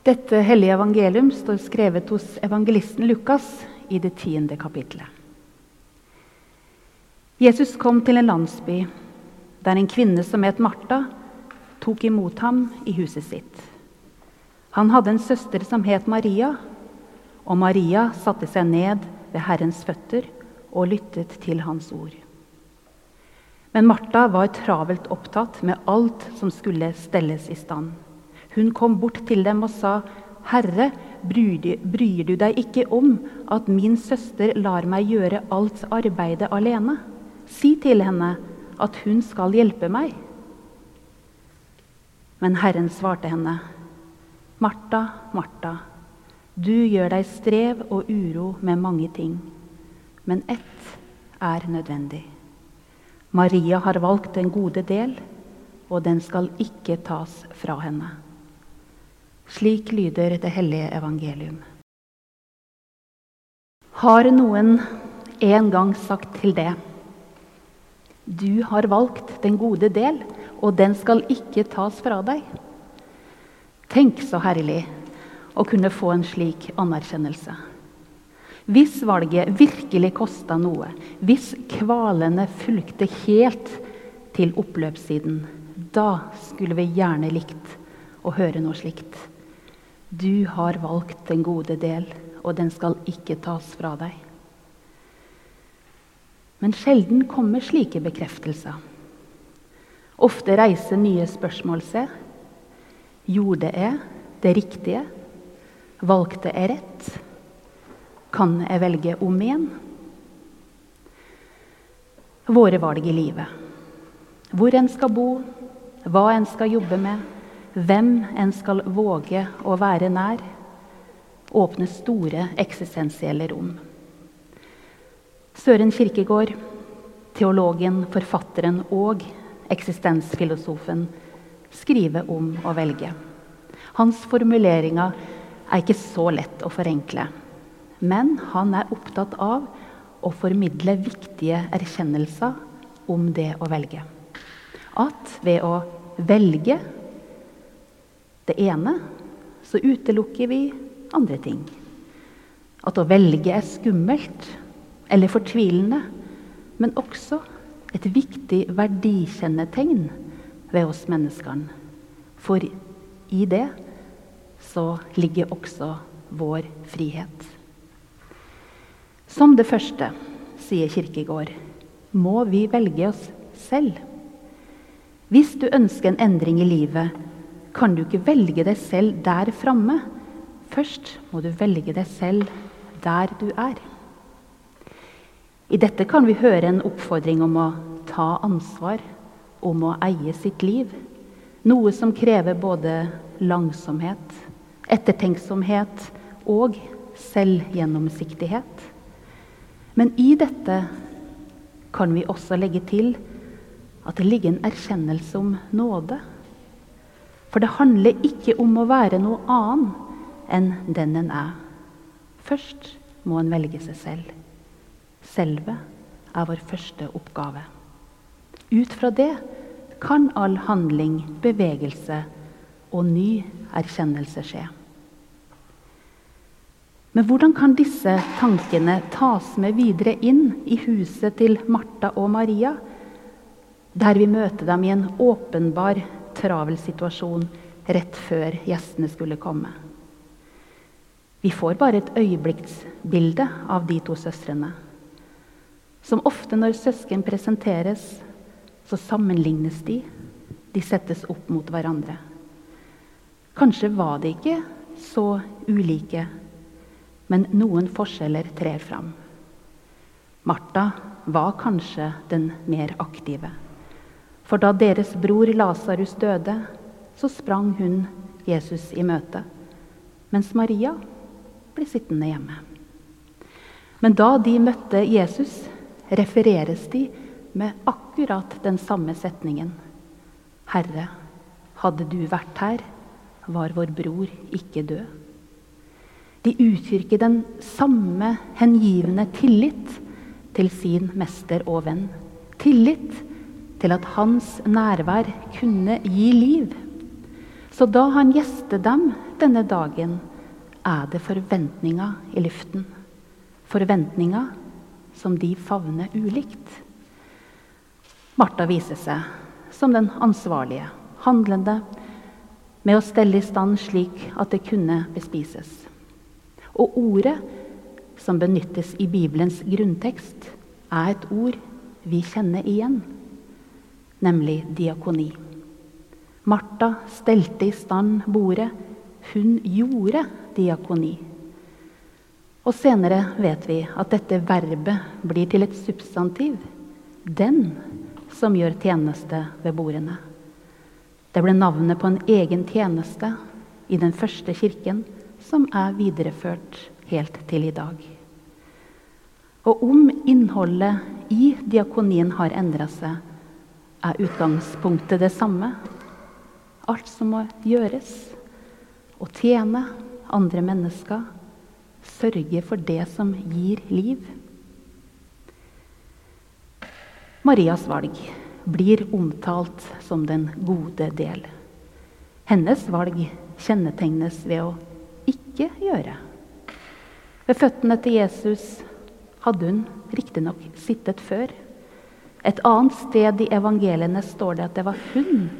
Dette hellige evangelium står skrevet hos evangelisten Lukas i det tiende kapittelet. Jesus kom til en landsby der en kvinne som het Martha, tok imot ham i huset sitt. Han hadde en søster som het Maria, og Maria satte seg ned ved Herrens føtter og lyttet til hans ord. Men Martha var travelt opptatt med alt som skulle stelles i stand. Hun kom bort til dem og sa, 'Herre, bryr du deg ikke om at min søster lar meg gjøre alt arbeidet alene?' 'Si til henne at hun skal hjelpe meg.' Men Herren svarte henne, 'Martha, Martha, du gjør deg strev og uro med mange ting.' Men ett er nødvendig. Maria har valgt den gode del, og den skal ikke tas fra henne. Slik lyder det hellige evangelium. Har noen en gang sagt til det Du har valgt den gode del, og den skal ikke tas fra deg. Tenk så herlig å kunne få en slik anerkjennelse. Hvis valget virkelig kosta noe, hvis kvalene fulgte helt til oppløpssiden, da skulle vi gjerne likt å høre noe slikt. Du har valgt den gode del, og den skal ikke tas fra deg. Men sjelden kommer slike bekreftelser. Ofte reiser nye spørsmål seg. Gjorde jeg det riktige? Valgte jeg rett? Kan jeg velge om igjen? Våre valg i livet. Hvor en skal bo, hva en skal jobbe med, hvem en skal våge å være nær, åpner store eksistensielle rom. Søren Kirkegård, teologen, forfatteren og eksistensfilosofen, skriver om å velge. Hans formuleringer er ikke så lett å forenkle. Men han er opptatt av å formidle viktige erkjennelser om det å velge. At ved å velge det ene, så utelukker vi andre ting. At å velge er skummelt eller fortvilende, men også et viktig verdikjennetegn ved oss menneskene. For i det så ligger også vår frihet. Som det første, sier Kirkegård, må vi velge oss selv. Hvis du ønsker en endring i livet, kan du ikke velge deg selv der framme. Først må du velge deg selv der du er. I dette kan vi høre en oppfordring om å ta ansvar, om å eie sitt liv. Noe som krever både langsomhet, ettertenksomhet og selvgjennomsiktighet. Men i dette kan vi også legge til at det ligger en erkjennelse om nåde. For det handler ikke om å være noe annet enn den en er. Først må en velge seg selv. Selve er vår første oppgave. Ut fra det kan all handling, bevegelse og ny erkjennelse skje. Men hvordan kan disse tankene tas med videre inn i huset til Martha og Maria, der vi møter dem i en åpenbar travel situasjon rett før gjestene skulle komme. Vi får bare et øyeblikksbilde av de to søstrene. Som ofte når søsken presenteres, så sammenlignes de. De settes opp mot hverandre. Kanskje var de ikke så ulike, men noen forskjeller trer fram. Martha var kanskje den mer aktive. For da deres bror Lasarus døde, så sprang hun Jesus i møte, mens Maria ble sittende hjemme. Men da de møtte Jesus, refereres de med akkurat den samme setningen. Herre, hadde du vært her, var vår bror ikke død. De uttrykker den samme hengivne tillit til sin mester og venn. Tillit til at hans nærvær kunne gi liv. Så da han gjester dem denne dagen er det forventninger i luften. Forventninger som de favner ulikt. Martha viser seg som den ansvarlige, handlende, med å stelle i stand slik at det kunne bespises. Og ordet som benyttes i Bibelens grunntekst, er et ord vi kjenner igjen, nemlig diakoni. Martha stelte i stand bordet. Hun gjorde diakoni. Og senere vet vi at dette verbet blir til et substantiv. Den som gjør tjeneste ved bordene. Det ble navnet på en egen tjeneste i den første kirken, som er videreført helt til i dag. Og om innholdet i diakonien har endra seg, er utgangspunktet det samme. Alt som må gjøres. Å tjene andre mennesker. Sørge for det som gir liv. Marias valg blir omtalt som den gode del. Hennes valg kjennetegnes ved å ikke gjøre. Ved føttene til Jesus hadde hun riktignok sittet før. Et annet sted i evangeliene står det at det var hun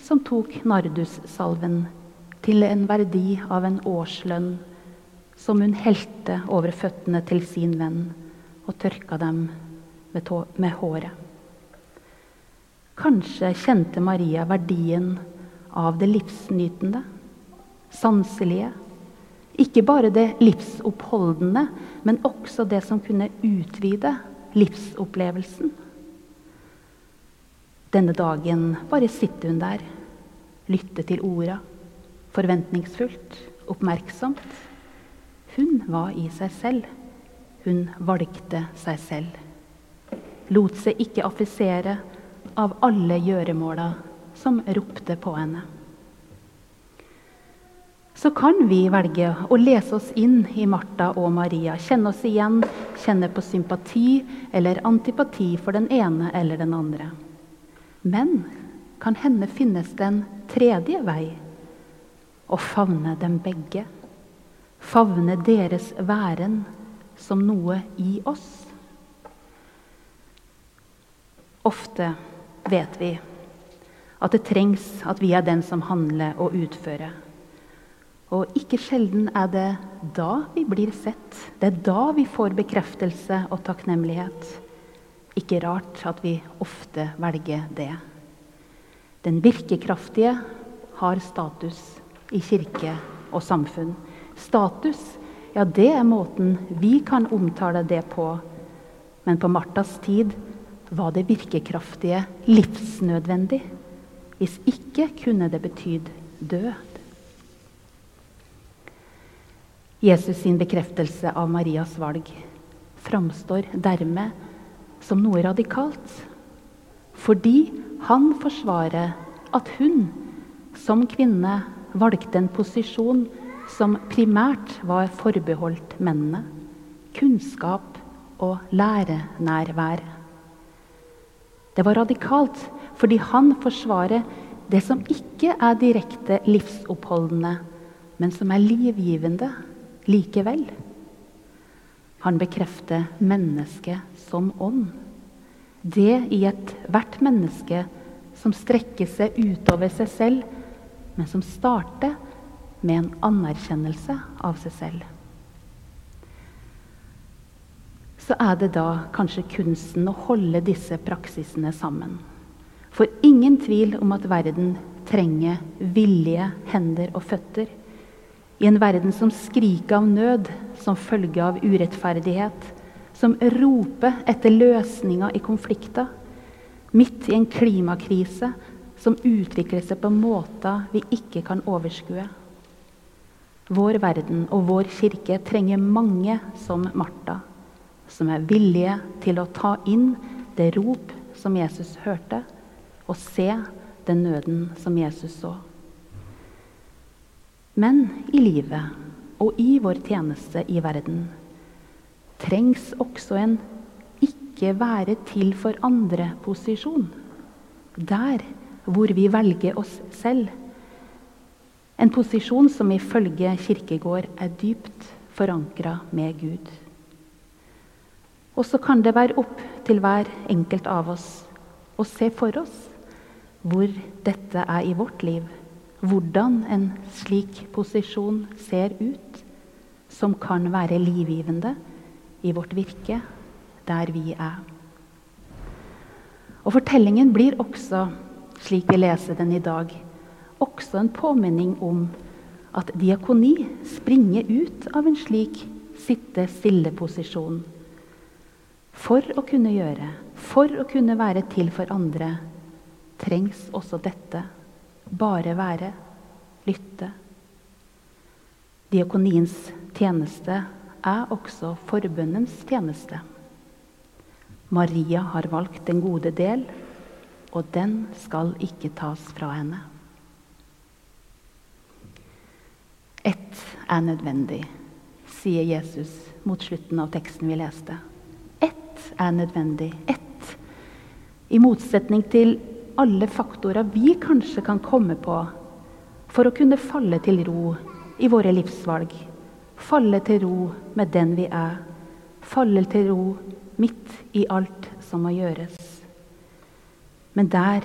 som tok nardussalven til en verdi av en årslønn, som hun helte over føttene til sin venn og tørka dem med, med håret. Kanskje kjente Maria verdien av det livsnytende, sanselige. Ikke bare det livsoppholdende, men også det som kunne utvide livsopplevelsen. Denne dagen bare sitter hun der, lytter til orda, forventningsfullt, oppmerksomt. Hun var i seg selv. Hun valgte seg selv lot seg ikke affisere av alle gjøremåla som ropte på henne. Så kan vi velge å lese oss inn i Martha og Maria, kjenne oss igjen, kjenne på sympati eller antipati for den ene eller den andre. Men kan hende finnes det en tredje vei å favne dem begge. Favne deres væren som noe i oss. Ofte vet vi at det trengs at vi er den som handler og utfører. Og ikke sjelden er det da vi blir sett. Det er da vi får bekreftelse og takknemlighet. Ikke rart at vi ofte velger det. Den virkekraftige har status i kirke og samfunn. Status, ja, det er måten vi kan omtale det på. Men på Martas tid var det virkekraftige livsnødvendig. Hvis ikke kunne det betydd død. Jesus sin bekreftelse av Marias valg framstår dermed som noe radikalt. Fordi han forsvarer at hun som kvinne valgte en posisjon som primært var forbeholdt mennene. Kunnskap og lærenærvær. Det var radikalt fordi han forsvarer det som ikke er direkte livsoppholdende, men som er livgivende likevel. Han bekrefter mennesket som ånd. Det i ethvert menneske som strekker seg utover seg selv, men som starter med en anerkjennelse av seg selv. så er det da kanskje kunsten å holde disse praksisene sammen. For ingen tvil om at verden trenger villige hender og føtter. I en verden som skriker av nød som følge av urettferdighet. Som roper etter løsninger i konflikter. Midt i en klimakrise som utvikler seg på måter vi ikke kan overskue. Vår verden og vår kirke trenger mange som Martha som er villige til å ta inn det rop som Jesus hørte, og se den nøden som Jesus så. Men i livet og i vår tjeneste i verden trengs også en ikke være til for andre-posisjon. Der hvor vi velger oss selv. En posisjon som ifølge Kirkegård er dypt forankra med Gud. Og så kan det være opp til hver enkelt av oss å se for oss hvor dette er i vårt liv. Hvordan en slik posisjon ser ut, som kan være livgivende i vårt virke der vi er. Og Fortellingen blir også, slik vi leser den i dag, også en påminning om at diakoni springer ut av en slik sitte stille-posisjon. For å kunne gjøre, for å kunne være til for andre, trengs også dette. Bare være, lytte. Diakoniens tjeneste er også forbønnens tjeneste. Maria har valgt den gode del, og den skal ikke tas fra henne. Ett er nødvendig, sier Jesus mot slutten av teksten vi leste. Ett er nødvendig. Ett. I motsetning til alle faktorer vi kanskje kan komme på for å kunne falle til ro i våre livsvalg. Falle til ro med den vi er. Falle til ro midt i alt som må gjøres. Men der,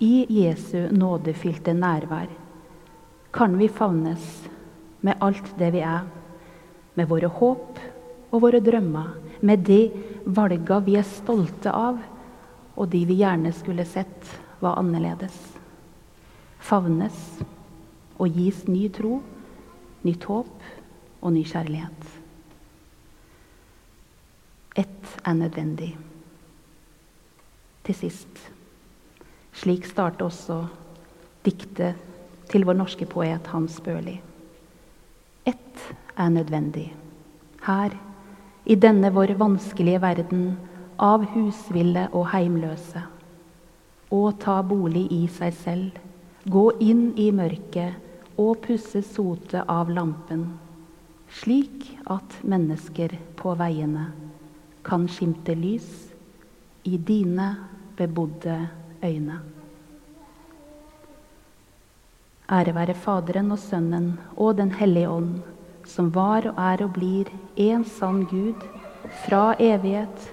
i Jesu nådefylte nærvær, kan vi favnes med alt det vi er. Med våre håp og våre drømmer. Med de valga vi er stolte av, og de vi gjerne skulle sett var annerledes. Favnes og gis ny tro, nytt håp og ny kjærlighet. Ett er nødvendig. Til sist. Slik starter også diktet til vår norske poet Hans Børli. Ett er nødvendig. Her, i denne vår vanskelige verden av husville og heimløse. og ta bolig i seg selv, gå inn i mørket og pusse sotet av lampen, slik at mennesker på veiene kan skimte lys i dine bebodde øyne. Ære være Faderen og Sønnen og Den hellige ånd, som var og er og blir en sann Gud, fra evighet